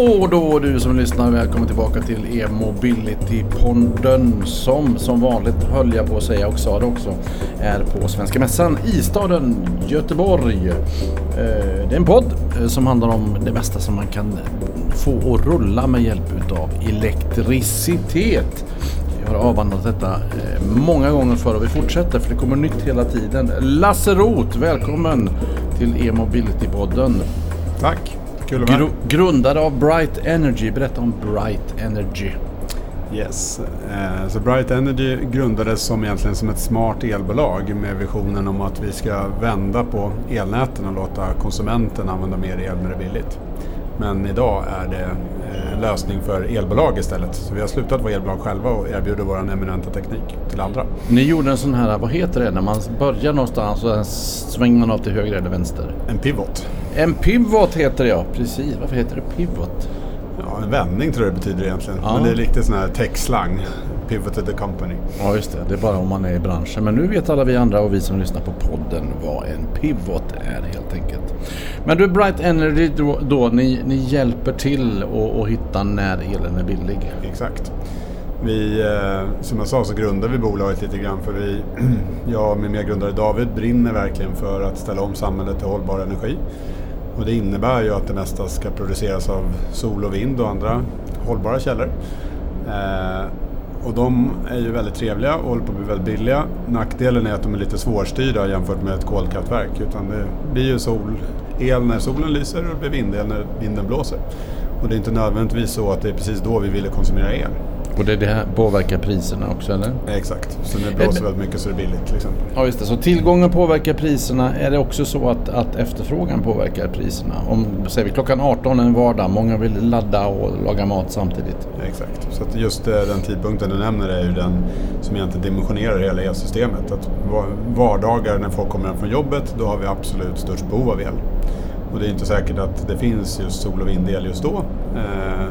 Och då du som lyssnar, välkommen tillbaka till e-mobility-podden som som vanligt höll jag på att säga och sa det också är på Svenska Mässan i staden Göteborg. Eh, det är en podd eh, som handlar om det mesta som man kan få att rulla med hjälp utav elektricitet. Vi har avhandlat detta eh, många gånger förr och vi fortsätter för det kommer nytt hela tiden. Lasse Roth, välkommen till e-mobility-podden. Tack, kul Gru grundare av Bright Energy. Berätta om Bright Energy. Yes. Eh, Så Bright Energy grundades som egentligen som ett smart elbolag med visionen om att vi ska vända på elnäten och låta konsumenten använda mer el när det är billigt. Men idag är det eh, en lösning för elbolag istället. Så vi har slutat vara elbolag själva och erbjuder vår eminenta teknik till andra. Ni gjorde en sån här, vad heter det, när man börjar någonstans och sen svänger man av till höger eller vänster? En pivot. En pivot heter det ja, precis. Varför heter det pivot? Ja, en vändning tror jag det betyder egentligen. Ja. Men det är riktigt sån här tech-slang. Pivoted the company. Ja just det, det är bara om man är i branschen. Men nu vet alla vi andra och vi som lyssnar på podden vad en pivot är helt enkelt. Men du Bright Energy då, då ni, ni hjälper till att hitta när elen är billig. Exakt. Vi, eh, som jag sa så grundar vi bolaget lite grann för vi, jag med medgrundare David brinner verkligen för att ställa om samhället till hållbar energi. Och det innebär ju att det mesta ska produceras av sol och vind och andra hållbara källor. Eh, och de är ju väldigt trevliga och håller på att bli väldigt billiga. Nackdelen är att de är lite svårstyrda jämfört med ett kolkraftverk. Utan det blir ju solel när solen lyser och det blir vindel när vinden blåser. Och det är inte nödvändigtvis så att det är precis då vi ville konsumera el. Och det, det här påverkar priserna också eller? Exakt, så när det blåser väldigt mycket så är det billigt till exempel. Ja just det, så tillgången påverkar priserna. Är det också så att, att efterfrågan påverkar priserna? Om säger vi klockan 18 en vardag, många vill ladda och laga mat samtidigt. Exakt, så att just eh, den tidpunkten du nämner är ju den som egentligen dimensionerar hela elsystemet. Att va- vardagar när folk kommer hem från jobbet, då har vi absolut störst behov av el. Och det är inte säkert att det finns just sol och vindel just då. Eh,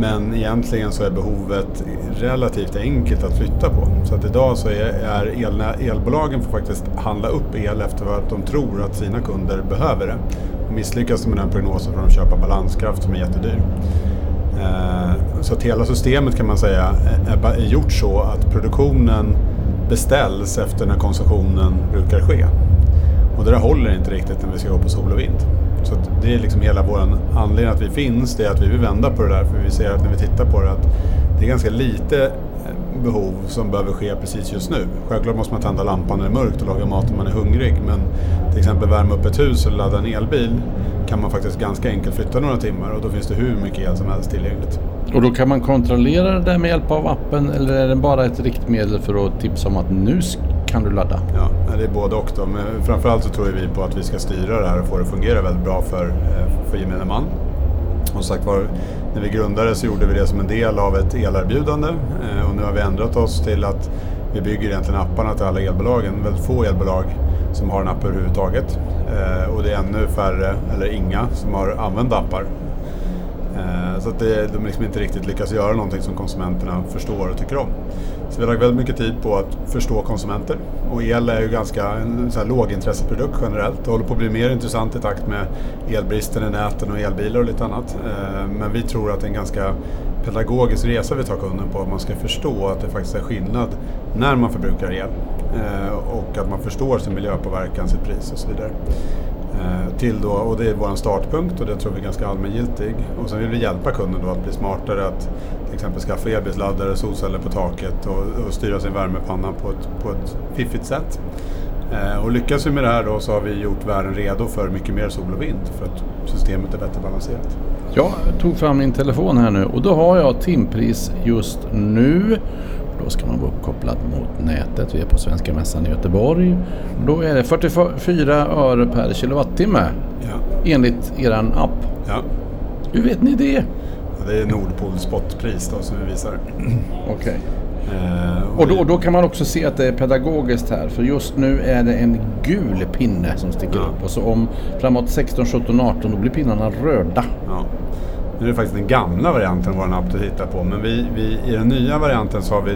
men egentligen så är behovet relativt enkelt att flytta på. Så att idag så är är elbolagen får faktiskt handla upp el efter vad de tror att sina kunder behöver det. Och misslyckas de med den prognosen får de köpa balanskraft som är jättedyr. Eh, så att hela systemet kan man säga är- är gjort så att produktionen beställs efter när konsumtionen brukar ske. Och det där håller inte riktigt när vi ska gå på sol och vind. Så att det är liksom hela vår anledning att vi finns, det är att vi vill vända på det där. För vi ser att när vi tittar på det att det är ganska lite eh, behov som behöver ske precis just nu. Självklart måste man tända lampan när det är mörkt och laga mat om man är hungrig. Men till exempel värma upp ett hus eller ladda en elbil kan man faktiskt ganska enkelt flytta några timmar och då finns det hur mycket el som helst tillgängligt. Och då kan man kontrollera det där med hjälp av appen eller är det bara ett riktmedel för att tipsa om att nu kan du ladda? Ja, det är både och då. Men framförallt så tror vi på att vi ska styra det här och få det att fungera väldigt bra för, eh, för gemene man. Och sagt var, när vi grundade så gjorde vi det som en del av ett elerbjudande eh, och nu har vi ändrat oss till att vi bygger egentligen apparna till alla elbolagen. Väldigt få elbolag som har en app överhuvudtaget. Eh, och det är ännu färre, eller inga, som har använt appar. Eh, så att det, de liksom inte riktigt lyckas göra någonting som konsumenterna förstår och tycker om. Så vi har lagt väldigt mycket tid på att förstå konsumenter. Och el är ju ganska en så här lågintresseprodukt generellt. Det håller på att bli mer intressant i takt med elbristen i näten och elbilar och lite annat. Eh, men vi tror att det är en ganska pedagogisk resa vi tar kunden på. Att man ska förstå att det faktiskt är skillnad när man förbrukar el. Eh, och att man förstår sin miljöpåverkan, sitt pris och så vidare. Eh, till då, och det är vår startpunkt och det tror vi är ganska allmängiltig. Och sen vill vi hjälpa kunden då att bli smartare att till exempel skaffa elbilsladdare, solceller på taket och, och styra sin värmepanna på ett, på ett fiffigt sätt. Eh, och lyckas vi med det här då så har vi gjort världen redo för mycket mer sol och vind för att systemet är bättre balanserat. Jag tog fram min telefon här nu och då har jag timpris just nu. Då ska man vara uppkopplad mot nätet. Vi är på Svenska Mässan i Göteborg. Då är det 44 öre per kilowattimme Ja. enligt eran app. Ja. Hur vet ni det? Och det är Nordpol spotpris då som vi visar. Okej. Eh, Och då, vi- då kan man också se att det är pedagogiskt här. För just nu är det en gul pinne som sticker Ja. upp. Och så om framåt 16, 17, 18 då blir pinnarna röda. Ja. Nu är det faktiskt den gamla varianten av vår app du tittar på. Men vi, vi, i den nya varianten så har vi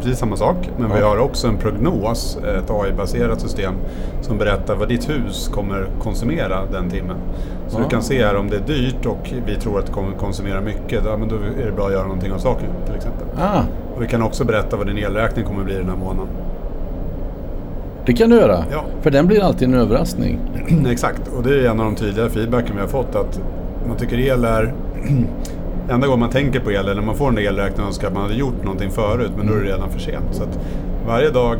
precis samma sak. Men Ja. vi har också en prognos, ett AI-baserat system som berättar vad ditt hus kommer konsumera den timmen. Så Ja. du kan se här om det är dyrt och vi tror att det kommer konsumera mycket, ja, men då är det bra att göra någonting åt saken till exempel. Ah, Och vi kan också berätta vad din elräkning kommer bli den här månaden. det kan du göra. Ja. För den blir alltid en överraskning. Exakt, och det är en av de tydliga feedbacken vi har fått att man tycker el är... Enda gången man tänker på el eller när man får en elräkning och önskar att man hade gjort någonting förut men då är det redan för sent. Så att varje dag,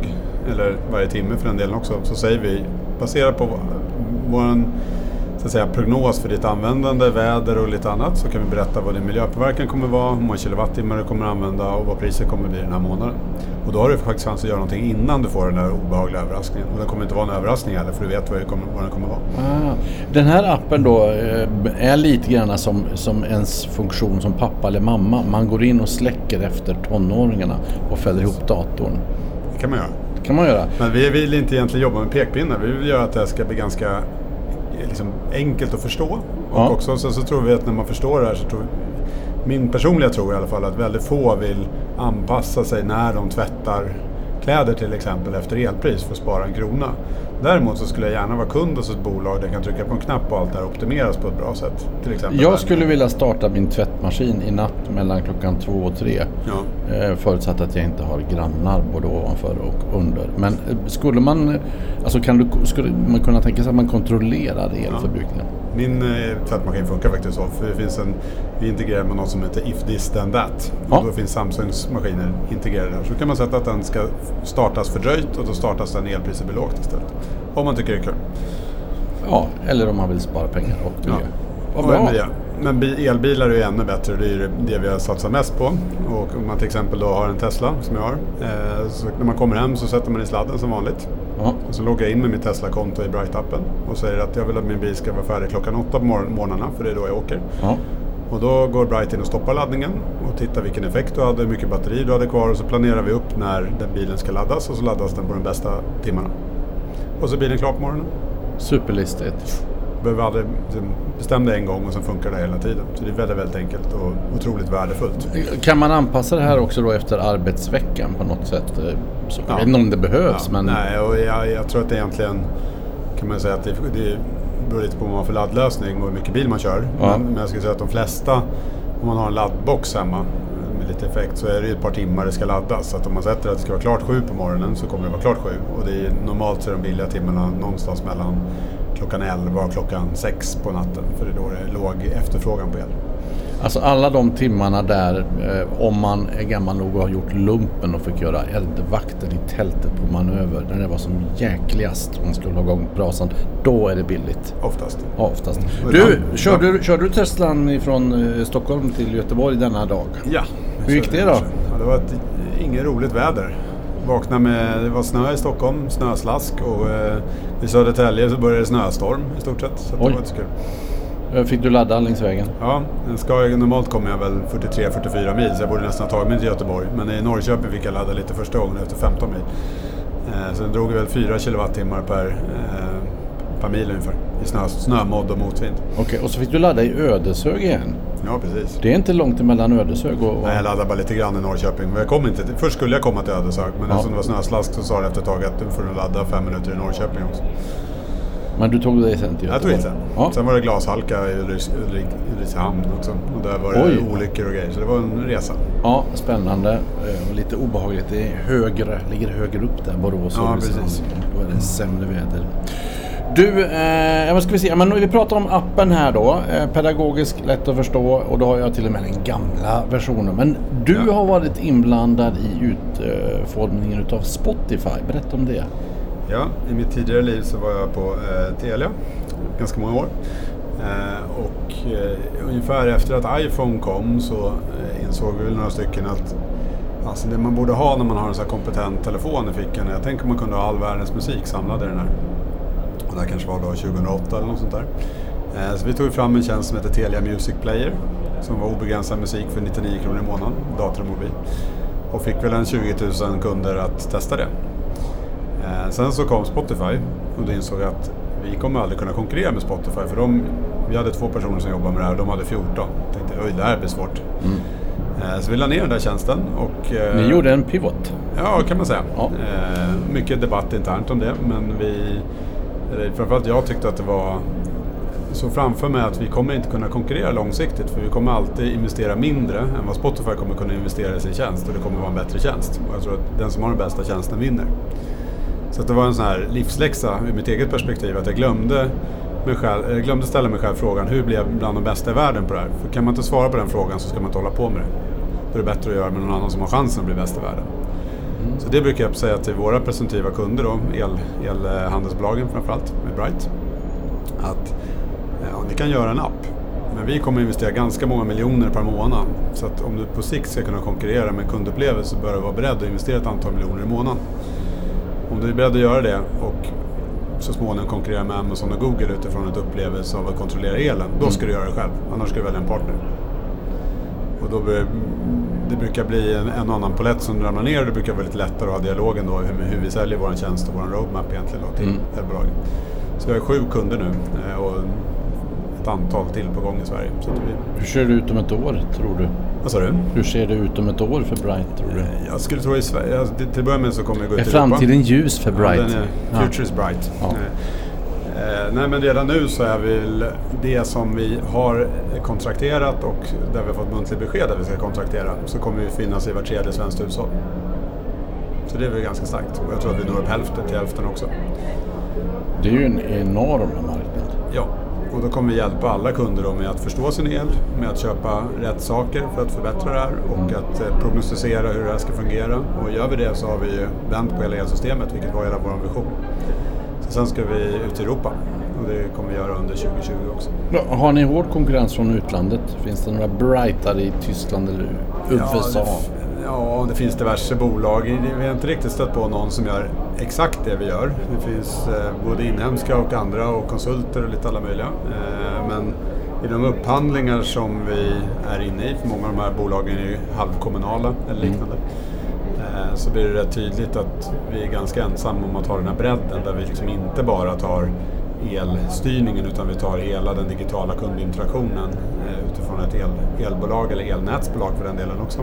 eller varje timme för den delen också, så säger vi baserat på vår så att säga, prognos för ditt användande, väder och lite annat så kan vi berätta vad din miljöpåverkan kommer vara, hur många kilowattimmar du kommer använda och vad priset kommer bli den här månaden. Och då har du faktiskt chans att göra någonting innan du får den där obehagliga överraskningen. Och den kommer inte vara en överraskning heller för du vet vad, det kommer, vad den kommer vara. Ah, den här appen då eh, är lite grann som, som ens funktion som pappa eller mamma. Man går in och släcker efter tonåringarna och fäller ihop datorn. Det kan man göra. Det kan man göra. Men vi vill inte egentligen jobba med pekpinnar. Vi vill göra att det här ska bli ganska liksom, enkelt att förstå. Och Ja. också sen så tror vi att när man förstår det här så tror min personliga tro i alla fall att väldigt få vill anpassa sig när de tvättar kläder till exempel efter elpris för att spara en krona. Däremot så skulle jag gärna vara kund hos ett bolag där jag kan trycka på en knapp och allt det här optimeras på ett bra sätt. Till exempel Jag skulle vilja starta min tvättmaskin i natt mellan klockan två och tre. Ja. Eh, Förutsatt att jag inte har grannar både ovanför och under. Men eh, skulle man, alltså kan du, skulle man kunna tänka sig att man kontrollerar elförbrukningen? Min eh, tvättmaskin funkar faktiskt så. För det finns en, vi integrerar med något som heter If This Then That. Ja. Och då finns Samsungs maskiner integrerade där. Så kan man sätta att den ska startas fördröjt och då startas den när elpriset blir lågt istället. Om man tycker det är kul. Ja, eller om man vill spara pengar och miljö. Vad Och bra. miljö. Men bi- elbilar är ju ännu bättre. Det är ju det vi har satsat mest på. Och om man till exempel då har en Tesla som jag har. Eh, så när man kommer hem så sätter man i sladden som vanligt. Ja. Och så loggar jag in med mitt Tesla-konto i Bright-appen. Och säger att jag vill att min bil ska vara färdig klockan åtta på morgnarna. För det är då jag åker. Ja. Och då går Bright in och stoppar laddningen och tittar vilken effekt du hade, hur mycket batteri du hade kvar och så planerar vi upp när den bilen ska laddas och så laddas den på de bästa timmarna. Och så är bilen klar på morgonen. Superlistigt. Behöver aldrig liksom, bestäm dig en gång och sen funkar det hela tiden. Så det är väldigt, väldigt enkelt och otroligt värdefullt. Kan man anpassa det här också då efter arbetsveckan på något sätt? Eh, Så, Ja. Jag vet inte om det behövs Ja, men... Nej, och jag, jag tror att det egentligen kan man säga att det, det beror lite på vad man har för laddlösning och hur mycket bil man kör. Ja. Men, men jag skulle säga att de flesta, om man har en laddbox hemma med lite effekt så är det ett par timmar det ska laddas. Så att om man sätter att det ska vara klart sju på morgonen så kommer det vara klart sju. Och det är, normalt så är de billiga timmarna någonstans mellan klockan 11 och klockan 6 på natten. För det är då det är låg efterfrågan på el. Alltså alla de timmarna där, eh, om man är gammal nog och har gjort lumpen och fick göra eldvakter i tältet på manöver, när det var som jäkligast och man skulle ha igång brasan, då är det billigt. Oftast. Ja, Oftast. Och Du, ibland- körde, du- körde du Teslan från eh, Stockholm till Göteborg denna dag? Ja. Hur gick det då? Ja, det var ett, inget roligt väder. Vaknade med, det var snö i Stockholm, snöslask och eh, i Södertälje så började det snöstorm i stort sett. Så det var inte så kul. Eh, Fick du ladda längs vägen? Ja, den ska, normalt kommer jag väl 43-44 mil så jag borde nästan ha tagit mig till Göteborg. Men i Norrköping fick jag ladda lite första gången efter 15 mil. Eh, så den drog väl 4 kilowattimmar per, eh, per mil ungefär. I snö, snömodd och motvind. Okej, och så fick du ladda i Ödeshög igen. Ja, precis. Det är inte långt emellan Ödeshög och... Nej, jag laddade bara lite grann i Norrköping. Men jag kom inte till, först skulle jag komma till Ödeshög, men Ja. eftersom det var snöslask så sa det efter ett tag att du får ladda fem minuter i Norrköping också. Men du tog dig sen till Jag Göteborg? tog hit sen. Ja. Sen var det glashalka i Ulrikshamn också. Och där var det Oj. olyckor och grejer. Så det var en resa. Ja, spännande. Eh, och lite obehagligt. Det är högre, ligger högre upp där, Borås och Ja, Ulricehamn. precis. Då är det sämre väder. Du, eh, ska vi se? Men vi pratar om appen här då. Eh, pedagogisk, lätt att förstå och då har jag till och med den gamla versionen. Men du Ja. har varit inblandad i utformningen utav Spotify. Berätta om det. Ja, i mitt tidigare liv så var jag på eh, Telia ganska många år. Eh, och eh, ungefär efter att iPhone kom så eh, insåg vi några stycken att alltså det man borde ha när man har en så här kompetent telefon i fickan, jag tänker man kunde ha all världens musik samlad i den här. Och det här kanske var då 2008 eller något sånt där. Eh, så vi tog fram en tjänst som heter Telia Music Player som var obegränsad musik för 99 kronor i månaden, dator och mobil. Och fick väl en 20 000 kunder att testa det. Eh, sen så kom Spotify och då insåg jag att vi kommer aldrig kunna konkurrera med Spotify för de, vi hade två personer som jobbade med det här och de hade 14. Tänkte oj det här blir svårt. Eh, så vi la ner den där tjänsten och... Ni gjorde en pivot. Ja, kan man säga. Ja. Mycket debatt internt om det, men vi, eller framförallt jag tyckte att det var så framför mig att vi kommer inte kunna konkurrera långsiktigt för vi kommer alltid investera mindre än vad Spotify kommer kunna investera i sin tjänst och det kommer vara en bättre tjänst. Och jag tror att den som har den bästa tjänsten vinner. Så att det var en sån här livsläxa ur mitt eget perspektiv att jag glömde, mig själv, jag glömde ställa mig själv frågan hur blir jag bland de bästa i världen på det här? För kan man inte svara på den frågan så ska man inte hålla på med det. Då är det bättre att göra med någon annan som har chansen att bli bäst i världen. Så det brukar jag säga till våra presumtiva kunder, då, el, elhandelsbolagen framförallt, med Bright. Att ja, ni kan göra en app, men vi kommer investera ganska många miljoner per månad. Så att om du på sikt ska kunna konkurrera med kundupplevelse så bör du vara beredd att investera ett antal miljoner i månaden. Om du är beredd att göra det och så småningom konkurrera med Amazon och Google utifrån ett upplevelse av att kontrollera elen, då ska du göra det själv. Annars ska du välja en partner. Och då det brukar bli en, en annan polett som ramlar ner och det brukar vara lite lättare att ha dialogen då hur, hur vi säljer vår tjänst och vår roadmap egentligen då till Mm. elbolagen. Så vi har sju kunder nu eh, och ett antal till på gång i Sverige. Så vi, Hur ser det ut om ett år tror du? vad sa du? Hur ser det ut om ett år för Bright tror du? Jag skulle tro i Sverige, alltså, till att börja med så kommer vi gå ut Är i Europa. framtiden ljus för Bright? Ja, den är, Ja. future is bright. Ja. Eh, nej men redan nu så är väl det som vi har kontrakterat och där vi har fått muntligt besked att vi ska kontraktera så kommer vi finnas i var tredje svenskt hushåll. Så det är väl ganska starkt. Och jag tror att vi når upp hälften till hälften också. Det är ju en enorm marknad. Ja, och då kommer vi hjälpa alla kunder med att förstå sin el, med att köpa rätt saker för att förbättra det här och Mm. att eh, prognostisera hur det här ska fungera. Och gör vi det så har vi ju vänt på hela elsystemet, vilket var hela vår vision. Sen ska vi ut i Europa och det kommer vi göra under 2020 också. Har ni hård konkurrens från utlandet? Finns det några Brightare i Tyskland eller USA? Ja, det, ja, det finns diverse bolag. Vi har inte riktigt stött på någon som gör exakt det vi gör. Det finns eh, både inhemska och andra och konsulter och lite alla möjliga. Eh, men i de upphandlingar som vi är inne i, för många av de här bolagen är ju halvkommunala eller liknande, eh, så blir det rätt tydligt att vi är ganska ensamma om att ha den här bredden där vi liksom inte bara tar elstyrningen utan vi tar hela den digitala kundinteraktionen eh, utifrån ett el, elbolag eller elnätsbolag för den delen också.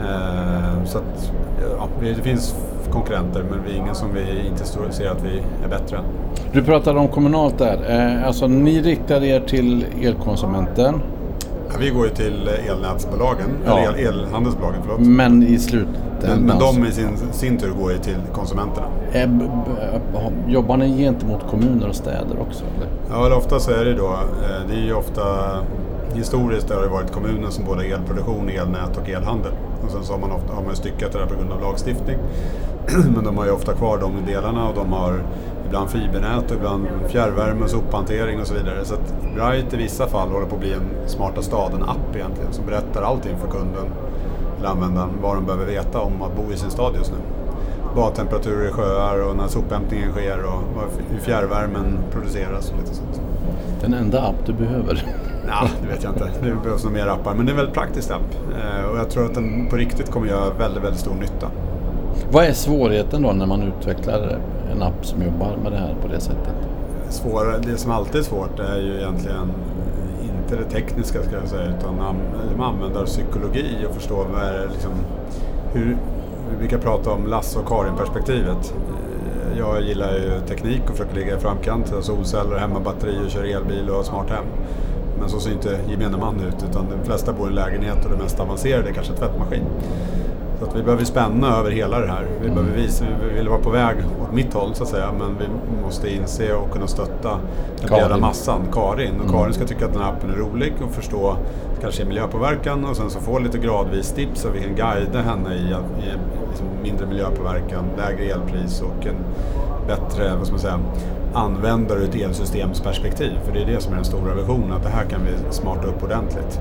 Eh, så att, ja, det finns konkurrenter men vi är ingen som vi inte ser att vi är bättre än. Du pratade om kommunalt där. Eh, Alltså ni riktar er till elkonsumenten vi går ju till elnätsbolagen, Ja. eller el, elhandelsbolagen förlåt. men i slutändan Men, men de i sin, sin tur går ju till konsumenterna. b- jobbar ni gentemot kommuner och städer också? Eller? Ja, eller ofta så är det då, eh, det är ju ofta historiskt har det varit kommunen som både elproduktion, elnät och elhandel. Och sen så har man, ofta, har man styckat det där på grund av lagstiftning. Men de har ju ofta kvar de delarna och de har ibland fibernät och ibland fjärrvärme och sophantering och så vidare. Så att Bright i vissa fall håller på att bli en smarta stad, en app egentligen, som berättar allting för kunden eller användaren vad de behöver veta om att bo i sin stad just nu. Badtemperaturer i sjöar och när sophämtningen sker och hur fjärrvärmen produceras och lite sånt. Den enda app du behöver. Ja, det vet jag inte. Det behövs nog mer appar. Men det är väldigt praktisk app. Eh, Och jag tror att den på riktigt kommer göra väldigt, väldigt stor nytta. Vad är svårigheten då när man utvecklar en app som jobbar med det här på det sättet? Svårare, det som alltid är svårt är ju egentligen inte det tekniska ska jag säga utan an- användarpsykologi och förstå vad är liksom, hur, vi brukar prata om Lasse och Karin-perspektivet. Jag gillar ju teknik och försöker ligga i framkant. Solceller, hemmabatteri och kör elbil och har smart hem. Men så ser inte gemene man ut utan de flesta bor i en lägenhet och det mest avancerade är kanske tvättmaskin. Så att vi behöver spänna över hela det här. Vi, behöver visa, vi vill vara på väg åt mitt håll så att säga men vi måste inse och kunna stötta den breda massan, Karin. Och Karin ska tycka att den här appen är rolig och förstå kanske miljöpåverkan och sen så få lite gradvis tips så vi kan guida henne i, att- i liksom mindre miljöpåverkan, lägre elpris och en bättre vad ska man säga, användare ur ett elsystemsperspektiv. För det är det som är den stora visionen, att det här kan vi smarta upp ordentligt.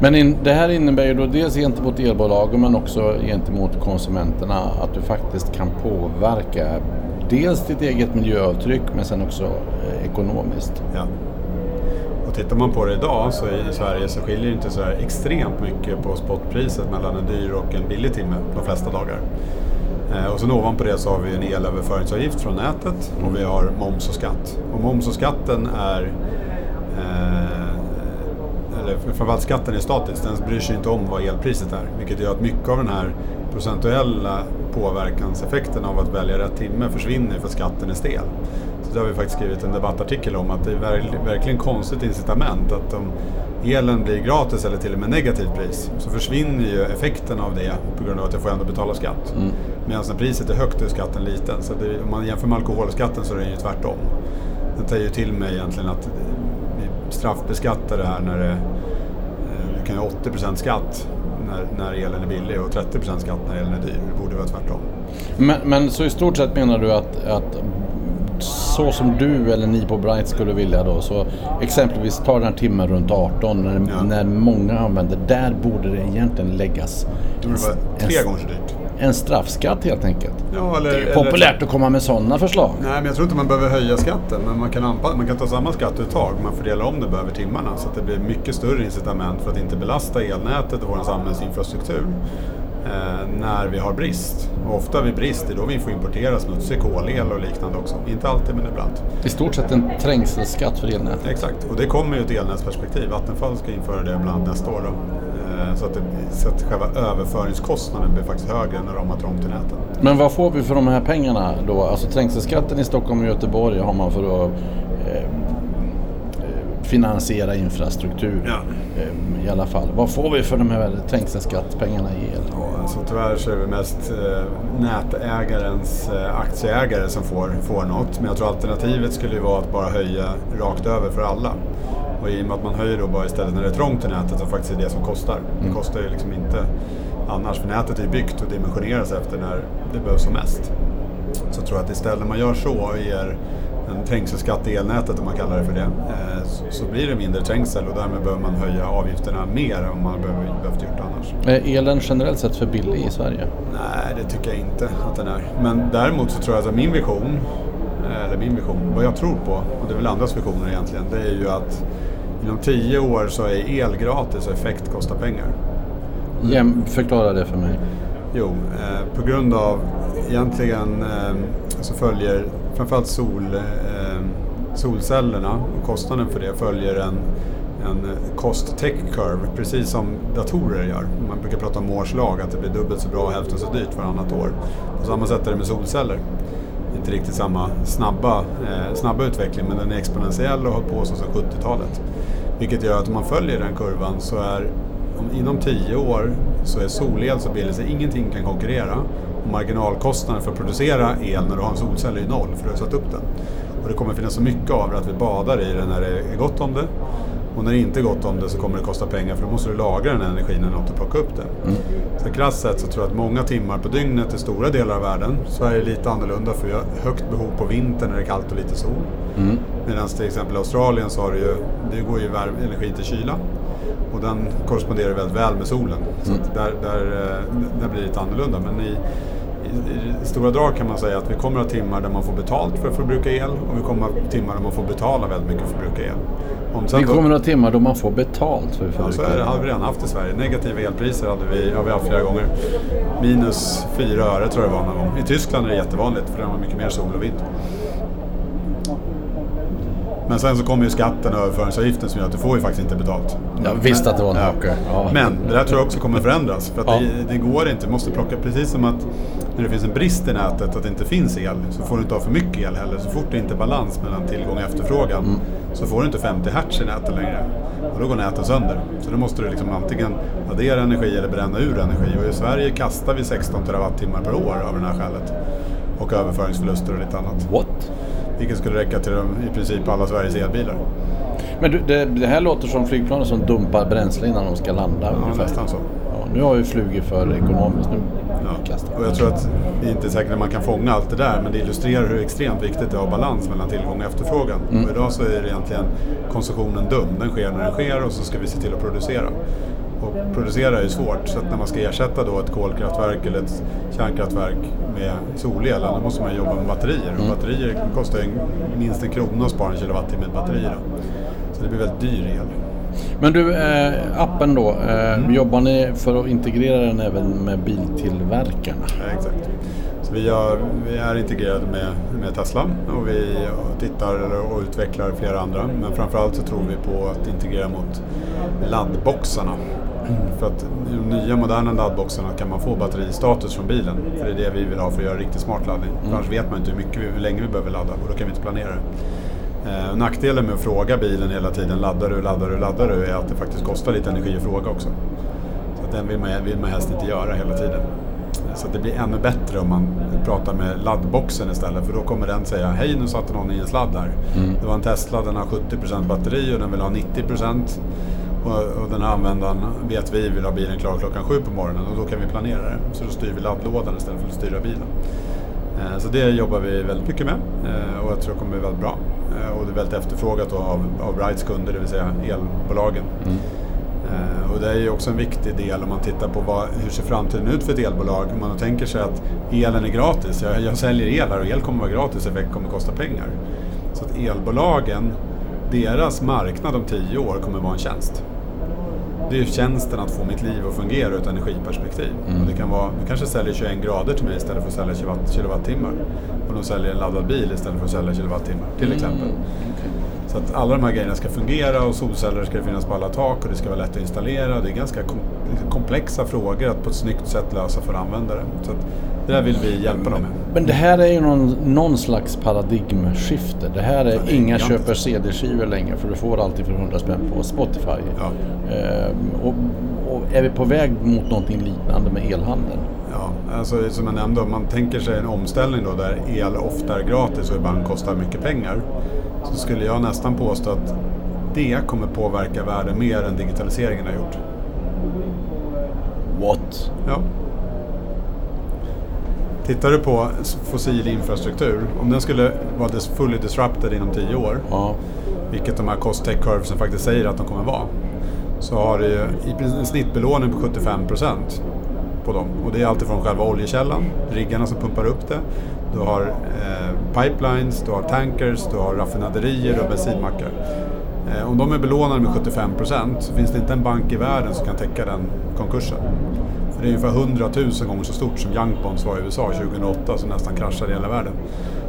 Men in, det här innebär ju då dels gentemot elbolagen men också gentemot konsumenterna att du faktiskt kan påverka dels ditt eget miljöavtryck men sen också eh, ekonomiskt. Ja. Och tittar man på det idag så i Sverige så skiljer det inte så här extremt mycket på spotpriset mellan en dyr och en billig timme de flesta dagar. Eh, och sen ovanpå det så har vi en elöverföringsavgift från nätet och vi har moms och skatt. Och moms och skatten är eh, framförallt skatten är statisk, den bryr sig inte om vad elpriset är. Vilket gör att mycket av den här procentuella påverkanseffekten av att välja rätt timme försvinner för att skatten är stel. Så det har vi faktiskt skrivit en debattartikel om att det är verkligen konstigt incitament att om elen blir gratis eller till och med negativt pris så försvinner ju effekten av det på grund av att jag får ändå betala skatt. Mm. Medan när priset är högt är skatten liten. Så det, om man jämför med alkoholskatten så är det ju tvärtom. Den tar ju till mig egentligen att vi straffbeskattar det här när det, ju 80% skatt när, när elen är billig och 30% skatt när elen är dyr. Det borde vara tvärtom. Men, men så i stort sett menar du att, att så som du eller ni på Bright skulle vilja då. Så exempelvis ta den här timmen runt 18 när, ja. när många använder. Där borde det egentligen läggas. Det borde vara tre gånger så dyrt. En straffskatt helt enkelt. Ja, eller, det är populärt eller, att komma med sådana förslag. Nej, men jag tror inte man behöver höja skatten. Men man kan, anpassa, man kan ta samma skatteuttag. Man fördelar om det över timmarna. Så att det blir mycket större incitament för att inte belasta elnätet och vår samhällsinfrastruktur eh, när vi har brist. Och ofta vid brist är då vi får importera smutsig kolel och liknande också. Inte alltid men ibland. I stort sett en trängselskatt för elnätet. Exakt, och det kommer ju ett elnätsperspektiv. Vattenfall ska införa det bland nästa år. Då. Eh, så, att det, så att själva överföringskostnaden blir faktiskt högre när de har trångt till näten. Men vad får vi för de här pengarna då? Alltså trängselskatten i Stockholm och Göteborg har man för att eh, finansiera infrastruktur. Ja. Eh, I alla fall. Vad får vi för de här trängselskattpengarna i el? Ja, alltså, tyvärr så är det mest eh, nätägarens eh, aktieägare som får, får något. Men jag tror alternativet skulle vara att bara höja rakt över för alla. Och i och med att man höjer då bara istället när det är trångt i nätet som faktiskt är det som kostar. Det mm. kostar ju liksom inte annars, för nätet är byggt och dimensioneras efter när det behövs som mest. Så jag tror att istället man gör så och ger en trängselskatt i elnätet om man kallar det för det, eh, så blir det mindre trängsel och därmed behöver man höja avgifterna mer än man behöver, behövt gjort annars. Är elen generellt sett för billig i Sverige? Nej, det tycker jag inte att den är. Men däremot så tror jag att min vision, eh, eller min vision, vad jag tror på, och det är väl andras visioner egentligen, det är ju att inom tio år så är el gratis och effekt kostar pengar. Jäm, förklara det för mig. Jo, eh, på grund av egentligen eh, så följer framförallt sol, eh, solcellerna och kostnaden för det följer en, en cost tech curve, precis som datorer gör. Man brukar prata om Moores lag, att det blir dubbelt så bra och hälften så dyrt varannat år. På samma sätt är det med solceller. Inte riktigt samma snabba, eh, snabba utveckling, men den är exponentiell och har på sig sedan 70-talet. Vilket gör att om man följer den kurvan så är om, inom 10 år så är solel så billigt så ingenting kan konkurrera. Och marginalkostnaden för att producera el när du har en solcell är noll för du har satt upp den. Och det kommer finnas så mycket av det att vi badar i det när det är gott om det. Och när det inte är gott om det så kommer det kosta pengar för då måste du lagra den energin när något och plocka upp det. Mm. Så krasst sett så tror jag att många timmar på dygnet i stora delar av världen, Sverige är lite annorlunda för vi har högt behov på vintern när det är kallt och lite sol. Mm. Medan till exempel Australien så har det ju, det går ju energi till kyla. Och den korresponderar väldigt väl med solen. Så mm. där, där, eh, där blir det lite annorlunda. Men i, i, stora drag kan man säga att vi kommer att ha timmar där man får betalt för att förbruka el och vi kommer att ha timmar där man får betala väldigt mycket för att förbruka el. Om vi kommer att ha timmar då man får betalt för att förbruka el? Ja, så är det. hade vi redan haft i Sverige. Negativa elpriser hade vi, har vi haft flera gånger. Minus fyra öre tror jag det var någon gång. I Tyskland är det jättevanligt för de har mycket mer sol och vind. Men sen så kommer ju skatten och överföringsavgiften som gör att du får ju faktiskt inte betalt. Jag visste att det var en hake. Ja. Men det där tror jag också kommer förändras. För ja. det, det, går inte, du måste plocka precis som att när det finns en brist i nätet, att det inte finns el, så får du inte ha för mycket el heller. Så fort det inte är balans mellan tillgång och efterfrågan mm. så får du inte 50 hertz i nätet längre. Och då går näten sönder. Så då måste du liksom antingen addera energi eller bränna ur energi. Och i Sverige kastar vi 16 terawattimmar per år av det här skälet. Och överföringsförluster och lite annat. What? Vilket skulle räcka till i princip alla Sveriges elbilar. Men du, det, det, här låter som flygplanen som dumpar bränsle innan de ska landa ja, ungefär. nästan så. Ja, nu har vi flugit för ekonomiskt. Nu ja. Och jag tror att det är inte säkert att man kan fånga allt det där men det illustrerar hur extremt viktigt det är att ha balans mellan tillgång och efterfrågan. Mm. Och idag så är det egentligen konsumtionen dum. Den sker när den sker och så ska vi se till att producera. Och producera är ju svårt, så att när man ska ersätta då ett kolkraftverk eller ett kärnkraftverk med solel, då måste man jobba med batterier. Mm. Och batterier kostar minst en krona att spara en kilowattimme ett batteri. Då. Så det blir väldigt dyr el. Men du, eh, appen då, eh, mm. jobbar ni för att integrera den även med biltillverkarna? Ja, exakt. Så vi, har, vi är integrerade med, med Tesla och vi tittar och utvecklar flera andra. Men framförallt så tror vi på att integrera mot laddboxarna För att i de nya moderna laddboxarna kan man få batteristatus från bilen. För det är det vi vill ha för att göra riktigt smart laddning. För annars vet man inte hur, mycket, hur länge vi behöver ladda och då kan vi inte planera det. Eh, nackdelen med att fråga bilen hela tiden, laddar du, laddar du, laddar du, är att det faktiskt kostar lite energi att fråga också. Så den vill man, vill man helst inte göra hela tiden. Så det blir ännu bättre om man pratar med laddboxen istället för då kommer den säga Hej nu satte någon i en sladd här. Mm. Det var en Tesla, den har 70% batteri och den vill ha 90% och, och den här användaren vet vi vill ha bilen klar klockan sju på morgonen och då kan vi planera det. Så då styr vi laddlådan istället för att styra bilen. Eh, så det jobbar vi väldigt mycket med eh, och jag tror det kommer bli väldigt bra. Eh, och det är väldigt efterfrågat av, av Rides kunder, det vill säga elbolagen. Mm. Och det är ju också en viktig del om man tittar på vad, hur ser framtiden ut för ett elbolag. Om man tänker sig att elen är gratis, jag, jag säljer el här och el kommer vara gratis, effekt kommer kosta pengar. Så att elbolagen, deras marknad om tio år kommer vara en tjänst det är tjänsten att få mitt liv att fungera ur ett energiperspektiv. Mm. Och det kan vara, du kanske säljer 21 grader till mig istället för att sälja kilowatt, kilowattimmar. Och de säljer en laddad bil istället för att sälja kilowattimmar, till mm. exempel. Okay. Så att alla de här grejerna ska fungera och solceller ska finnas på alla tak och det ska vara lätt att installera. Det är ganska komplexa frågor att på ett snyggt sätt lösa för användare. Så det där vill vi hjälpa dem med. Men det här är ju någon, någon slags paradigmskifte. Det här är, ja, det är inga köper CD-skivor längre för du får alltid för 100 spänn på Spotify. Ja. Ehm, och, och, är vi på väg mot någonting liknande med elhandeln? Ja, alltså som jag nämnde, om man tänker sig en omställning då där el ofta är gratis och ibland kostar mycket pengar. Så skulle jag nästan påstå att det kommer påverka världen mer än digitaliseringen har gjort. What? Ja. Tittar du på fossil infrastruktur, om den skulle vara fully disrupted inom tio år, ja. vilket de här cost tech curvesen faktiskt säger att de kommer vara, så har du en snittbelåning på 75 procent på dem. Och det är alltifrån själva oljekällan, riggarna som pumpar upp det, du har eh, pipelines, du har tankers, du har raffinaderier och bensinmackar. Eh, om de är belånade med 75 procent så finns det inte en bank i världen som kan täcka den konkursen. För det är ungefär 100 000 gånger så stort som Young Bonds var i USA 2008 som nästan kraschade i hela världen.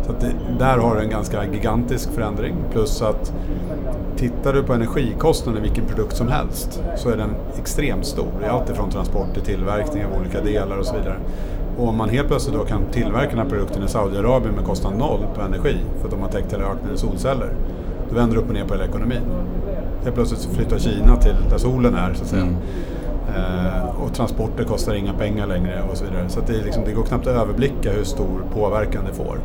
Så det, där har du en ganska gigantisk förändring. Plus att tittar du på energikostnaden i vilken produkt som helst så är den extremt stor. Det är alltifrån transport till tillverkning av olika delar och så vidare. Och om man helt plötsligt då kan tillverka den här produkten i Saudiarabien med kostnad noll på energi för att de har täckt hela öknen i solceller. Då vänder det upp och ner på hela ekonomin. Helt plötsligt så flyttar Kina till där solen är så att säga. Mm. Eh, och transporter kostar inga pengar längre och så vidare. Så det, liksom, det går knappt att överblicka hur stor påverkan det får.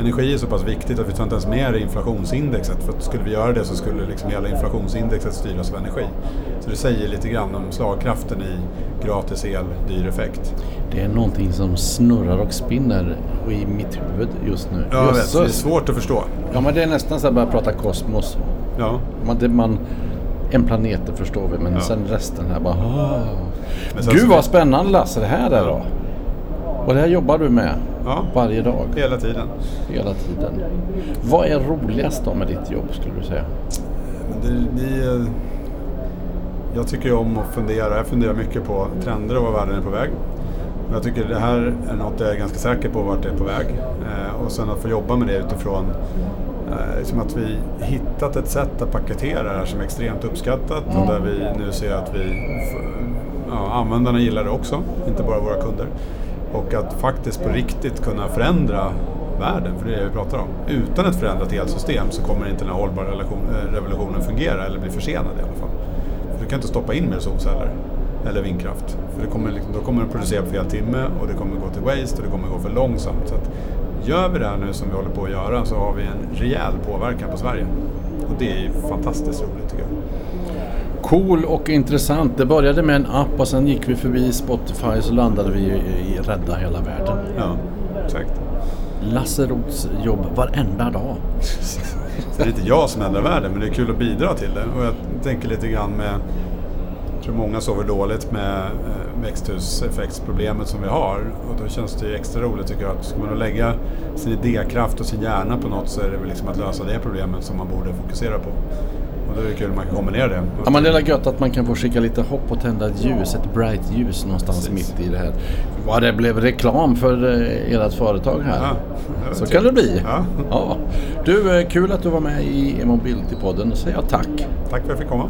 Energi är så pass viktigt att vi tar inte ens med det i inflationsindexet. För att skulle vi göra det så skulle liksom hela inflationsindexet styras av energi. Så det säger lite grann om slagkraften i gratis el, dyr effekt. Det är någonting som snurrar och spinner i mitt huvud just nu. Ja, vet. Det är svårt att förstå. Ja, men det är nästan så att börja prata kosmos. Ja. Man, det, man, en planet förstår vi, men ja. sen resten här bara... Gud vad spännande Lasse det här är då. Och det här jobbar du med ja. varje dag? Hela tiden. Hela tiden. Vad är roligast då med ditt jobb skulle du säga? Det, det, jag tycker om att fundera. Jag funderar mycket på trender och var världen är på väg. Jag tycker det här är något jag är ganska säker på vart det är på väg. Eh, och sen att få jobba med det utifrån eh, som att vi hittat ett sätt att paketera det här som är extremt uppskattat och där vi nu ser att vi, ja, användarna gillar det också, inte bara våra kunder. Och att faktiskt på riktigt kunna förändra världen, för det är det vi pratar om. Utan ett förändrat elsystem så kommer inte den här hållbara eh, revolutionen fungera, eller bli försenad i alla fall. För du kan inte stoppa in mer solceller eller vindkraft. För det kommer, liksom- då kommer den producera på fel timme och det kommer gå till waste och det kommer gå för långsamt. Så att gör vi det här nu som vi håller på att göra så har vi en rejäl påverkan på Sverige. Och det är ju fantastiskt roligt tycker jag. Cool och intressant. Det började med en app och sen gick vi förbi Spotify så landade vi i Rädda hela världen. Ja, exakt. Lasse Roths jobb varenda dag. det är inte jag som ändrar världen men det är kul att bidra till det. Och jag tänker lite grann med jag tror många sover dåligt med eh, växthuseffektsproblemet som vi har. Och då känns det extra roligt tycker jag att ska man då lägga sin idékraft och sin hjärna på något så är det väl liksom att lösa det problemet som man borde fokusera på. Och då är det kul om man kan kombinera det. Ja, men det är gött att man kan få skicka lite hopp och tända ett ljus, ett bright ljus någonstans Precis. mitt i det här. Vad det blev reklam för eh, ert företag här. Ja, så kan det bli. Ja. ja. Du, eh, kul att du var med i E-mobility-podden. säger jag tack. Tack för att jag fick komma.